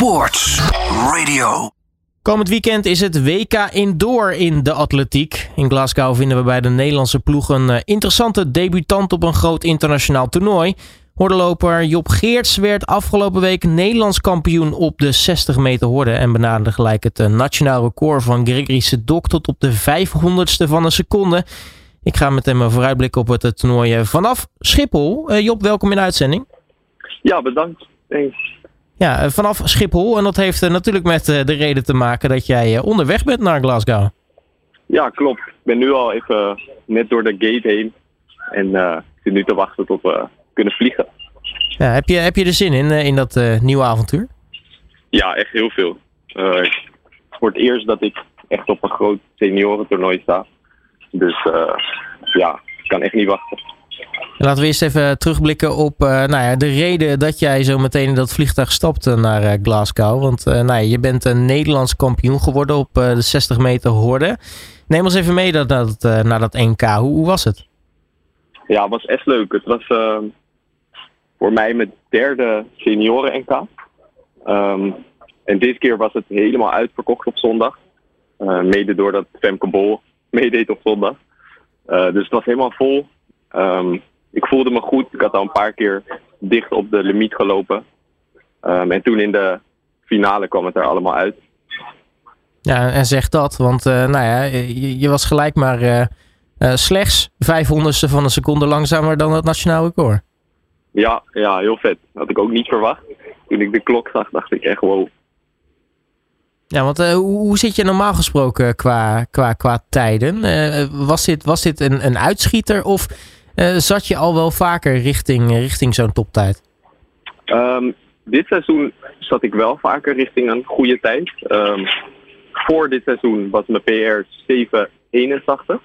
Sports Radio. Komend weekend is het WK Indoor in de atletiek. In Glasgow vinden we bij de Nederlandse ploeg een eh, interessante debutant op een groot internationaal toernooi. Hordenloper Job Geerts werd afgelopen week Nederlands kampioen op de 60 meter horde en benaderde gelijk het eh, nationaal record van Gregory Sedok tot op de 500ste van een seconde. Ik ga met hem vooruitblikken op het eh, toernooi vanaf Schiphol. Job, welkom in de uitzending. Ja, bedankt. Thanks. Ja, eh, vanaf Schiphol. En dat heeft eh, natuurlijk met eh, de reden te maken dat jij onderweg bent naar Glasgow. Ja, klopt. Ik ben nu al even net door de gate heen. En ik zit nu te wachten tot we kunnen vliegen. Ja, heb, je, heb je er zin in, in dat nieuwe avontuur? Ja, echt heel veel. voor het eerst dat ik echt op een groot seniorentoernooi sta. Dus ja, ik kan echt niet wachten. Laten we eerst even terugblikken op uh, nou ja, de reden dat jij zo meteen in dat vliegtuig stapte naar uh, Glasgow. Want uh, nou ja, je bent een Nederlands kampioen geworden op de 60 meter horde. Neem ons even mee naar dat, naar dat NK. Hoe, was het? Ja, het was echt leuk. Het was ehm, voor mij mijn derde senioren-NK. Um, en dit keer was het helemaal uitverkocht op zondag. mede doordat Femke Bol meedeed op zondag. dus het was helemaal vol. Um, ik voelde me goed. Ik had al een paar keer dicht op de limiet gelopen. Um, en toen in de finale kwam het er allemaal uit. Ja, en zeg dat, want uh, nou ja, je, je, was gelijk maar uh, uh, slechts 500ste van een seconde langzamer dan het nationaal record. Ja, ja, heel vet. Dat had ik ook niet verwacht. Toen ik de klok zag, dacht ik echt wow. Ja, want hoe, hoe, zit je normaal gesproken qua, qua, qua tijden? was dit, was dit een, een uitschieter of zat je al wel vaker richting, richting zo'n toptijd? Um, dit seizoen zat ik wel vaker richting een goede tijd. Um, voor dit seizoen was mijn PR 781.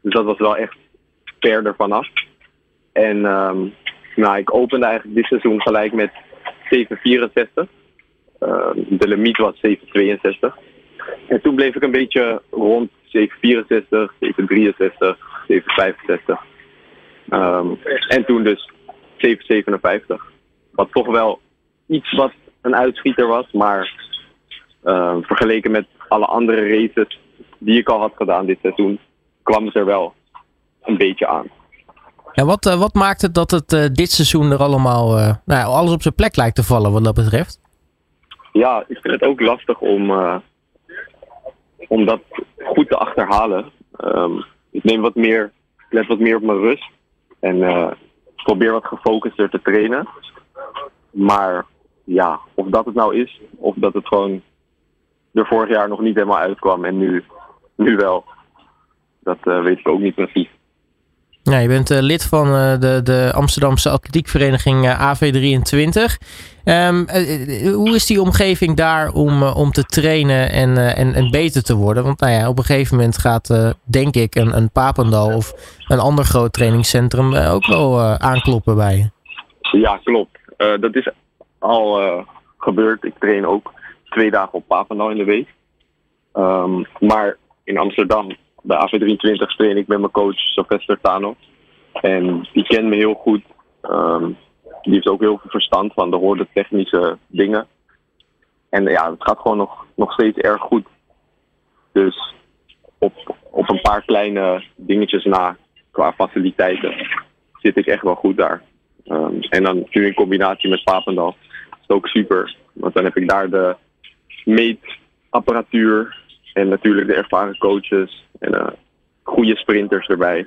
Dus dat was wel echt verder vanaf. En um, nou, ik opende eigenlijk dit seizoen gelijk met 764. de limiet was 762. En toen bleef ik een beetje rond 764, 763, 765. Um, en toen dus 757. Wat toch wel iets wat een uitschieter was, maar uh, vergeleken met alle andere races die ik al had gedaan dit seizoen, kwam het er wel een beetje aan. En wat, uh, wat maakt het dat het uh, dit seizoen er allemaal uh, nou, alles op zijn plek lijkt te vallen wat dat betreft? Ja, ik vind het ook lastig om, om dat goed te achterhalen. Um, ik neem wat meer, let wat meer op mijn rust. En uh, probeer wat gefocuster te trainen. Maar ja, of dat het nou is, of dat het gewoon er vorig jaar nog niet helemaal uitkwam en nu, nu wel. Dat uh, weet ik ook niet precies. Ja, je bent uh, lid van uh, de, de Amsterdamse atletiekvereniging uh, AV23. Um, hoe is die omgeving daar om, om te trainen en, en, en beter te worden? Want nou ja, op een gegeven moment gaat, denk ik, een, een Papendal of een ander groot trainingscentrum ook wel aankloppen bij je. Ja, klopt. dat is al gebeurd. Ik train ook twee dagen op Papendal in de week. Um, maar in Amsterdam bij AV23 train ik met mijn coach Sylvester Tano. En die kent me heel goed. Um, die heeft ook heel veel verstand van de hoorde technische dingen. En ja, het gaat gewoon nog, nog steeds erg goed. Dus op, op een paar kleine dingetjes na qua faciliteiten zit ik echt wel goed daar. Um, en dan nu in combinatie met Papendal is ook super. Want dan heb ik daar de meetapparatuur en natuurlijk de ervaren coaches en uh, goede sprinters erbij.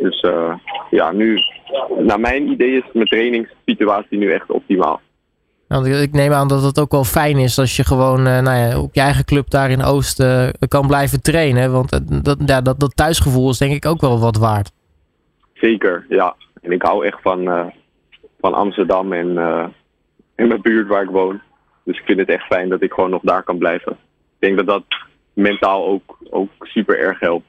Dus uh, ja, nu, naar mijn idee is mijn trainingssituatie nu echt optimaal. Nou, ik neem aan dat het ook wel fijn is als je gewoon uh, nou ja, op je eigen club daar in Oost kan blijven trainen. Want dat, ja, dat, dat thuisgevoel is denk ik ook wel wat waard. Zeker, ja. En ik hou echt van, van Amsterdam en, en mijn buurt waar ik woon. Dus ik vind het echt fijn dat ik gewoon nog daar kan blijven. Ik denk dat dat mentaal ook, ook super erg helpt.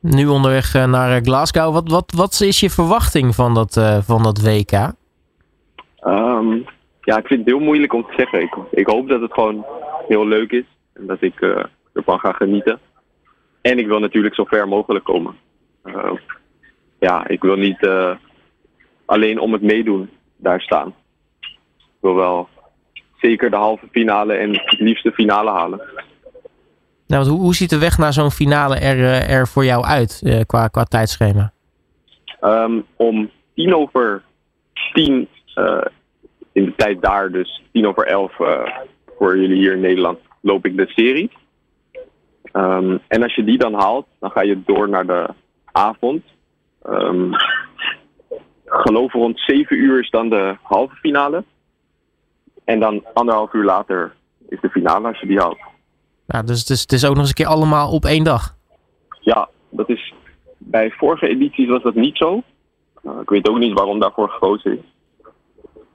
Nu onderweg eh, naar eh, Glasgow. Wat, wat, wat is je verwachting van dat, uh, van dat WK? Um, ja, ik vind het heel moeilijk om te zeggen. Ik, ik hoop dat het gewoon heel leuk is. En dat ik uh, ervan ga genieten. En ik wil natuurlijk zo ver mogelijk komen. Uh, ja, ik wil niet alleen om het meedoen daar staan. Ik wil wel zeker de halve finale en het liefst de finale halen. Nou, hoe, hoe ziet de weg naar zo'n finale er, er voor jou uit qua, qua tijdschema? Um, om tien over tien in de tijd daar, dus tien over elf voor jullie hier in Nederland, loop ik de serie. Um, en als je die dan haalt, dan ga je door naar de avond. Um, geloof rond 7 uur is dan de halve finale. En dan anderhalf uur later is de finale als je die haalt. Ja, dus het is, het is ook nog eens een keer allemaal op één dag. Ja, dat is. Bij vorige edities was dat niet zo. Uh, ik weet ook niet waarom daarvoor gekozen is.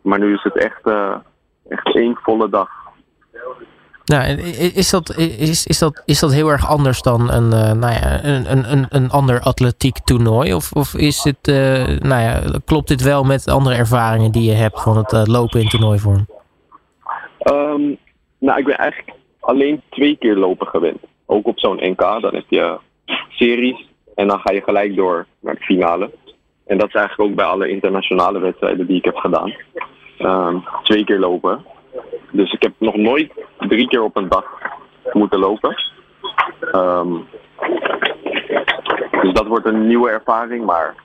Maar nu is het echt, uh, echt één volle dag. Nou, is dat, is, is, dat, is dat heel erg anders dan een, uh, nou ja, een, een, een ander atletiek toernooi? Of, of is het, uh, nou ja, klopt dit wel met andere ervaringen die je hebt van het lopen in toernooivorm? Um, nou, ik ben eigenlijk alleen twee keer lopen gewend. Ook op zo'n NK, dan heb je series en dan ga je gelijk door naar de finale. En dat is eigenlijk ook bij alle internationale wedstrijden die ik heb gedaan. Um, twee keer lopen. Dus ik heb nog nooit drie keer op een dag moeten lopen. Um, dus dat wordt een nieuwe ervaring, maar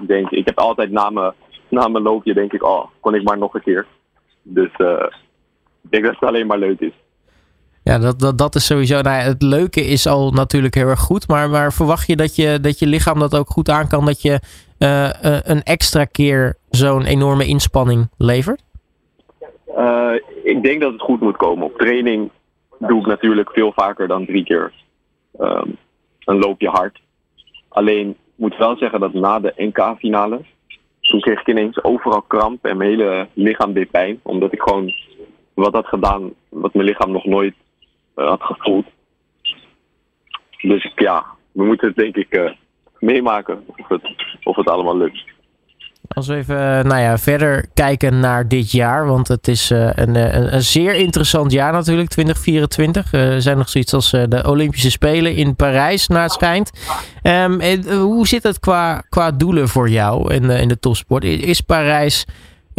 ik denk, ik heb altijd na mijn, na mijn loopje denk ik, oh, kon ik maar nog een keer. Dus uh, ik denk dat het alleen maar leuk is. Ja, dat, dat, dat is sowieso. Nou het leuke is al natuurlijk heel erg goed. Maar, maar verwacht je dat, je dat je lichaam dat ook goed aan kan? Dat je uh, uh, een extra keer zo'n enorme inspanning levert? Uh, ik denk dat het goed moet komen. Op training doe ik natuurlijk veel vaker dan drie keer um, een loopje hard. Alleen ik moet wel zeggen dat na de NK-finale, toen kreeg ik ineens overal kramp en mijn hele lichaam deed pijn. Omdat ik gewoon wat had gedaan wat mijn lichaam nog nooit had gevoeld. Dus ja, we moeten het denk ik uh, meemaken of het, of het allemaal lukt. Als we even nou ja, verder kijken naar dit jaar, want het is een, een, een, zeer interessant jaar natuurlijk, 2024. Uh, er zijn nog zoiets als de Olympische Spelen in Parijs, naar het schijnt. En, hoe zit het qua, qua doelen voor jou in, in de topsport? Is Parijs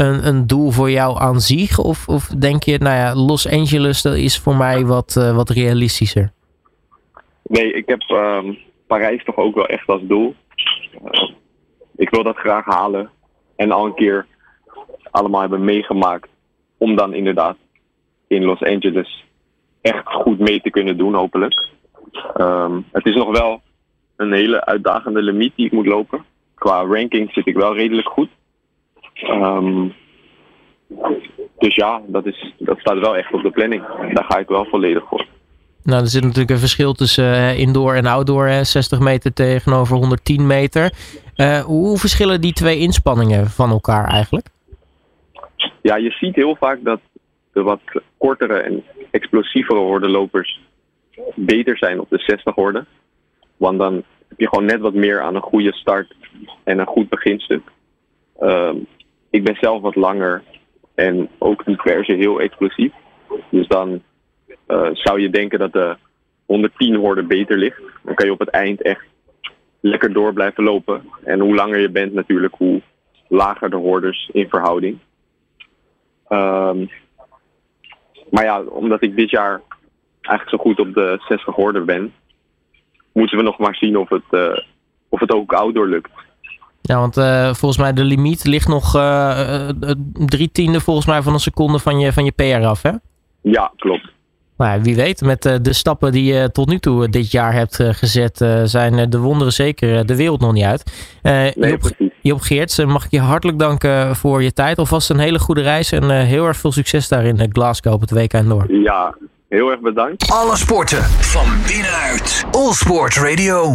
een, een doel voor jou aan zich? Of, of denk je, nou ja, Los Angeles dat is voor mij wat, wat realistischer? Nee, ik heb um, Parijs toch ook wel echt als doel. ik wil dat graag halen en al een keer allemaal hebben meegemaakt. Om dan inderdaad in Los Angeles echt goed mee te kunnen doen, hopelijk. Um, het is nog wel een hele uitdagende limiet die ik moet lopen. Qua ranking zit ik wel redelijk goed. Um, dus ja, dat, is, dat staat wel echt op de planning. Daar ga ik wel volledig voor. Nou, er zit natuurlijk een verschil tussen uh, indoor en outdoor. Hè? 60 meter tegenover 110 meter. Uh, hoe verschillen die twee inspanningen van elkaar eigenlijk? Ja, je ziet heel vaak dat de wat kortere en explosievere hordenlopers beter zijn op de 60 horden. Want dan heb je gewoon net wat meer aan een goede start en een goed beginstuk. Uh, ik ben zelf wat langer en ook niet per heel explosief. Dus dan uh, zou je denken dat de 110 horde beter ligt. Dan kan je op het eind echt lekker door blijven lopen. En hoe langer je bent natuurlijk, hoe lager de hordes in verhouding. Um, maar ja, omdat ik dit jaar eigenlijk zo goed op de 60 horden ben, moeten we nog maar zien of het, uh, of het ook outdoor lukt. Ja, want uh, volgens mij de limiet ligt nog uh, drie tiende volgens mij van een seconde van je, van je PR af, hè? Ja, klopt. Nou, wie weet, met uh, de stappen die je tot nu toe dit jaar hebt uh, gezet, uh, zijn de wonderen zeker de wereld nog niet uit. nee, Job, Job Geerts, mag ik je hartelijk danken voor je tijd. Alvast een hele goede reis en heel erg veel succes daar in Glasgow op het WK en door. Ja, heel erg bedankt. Alle sporten van binnenuit. All Sport Radio.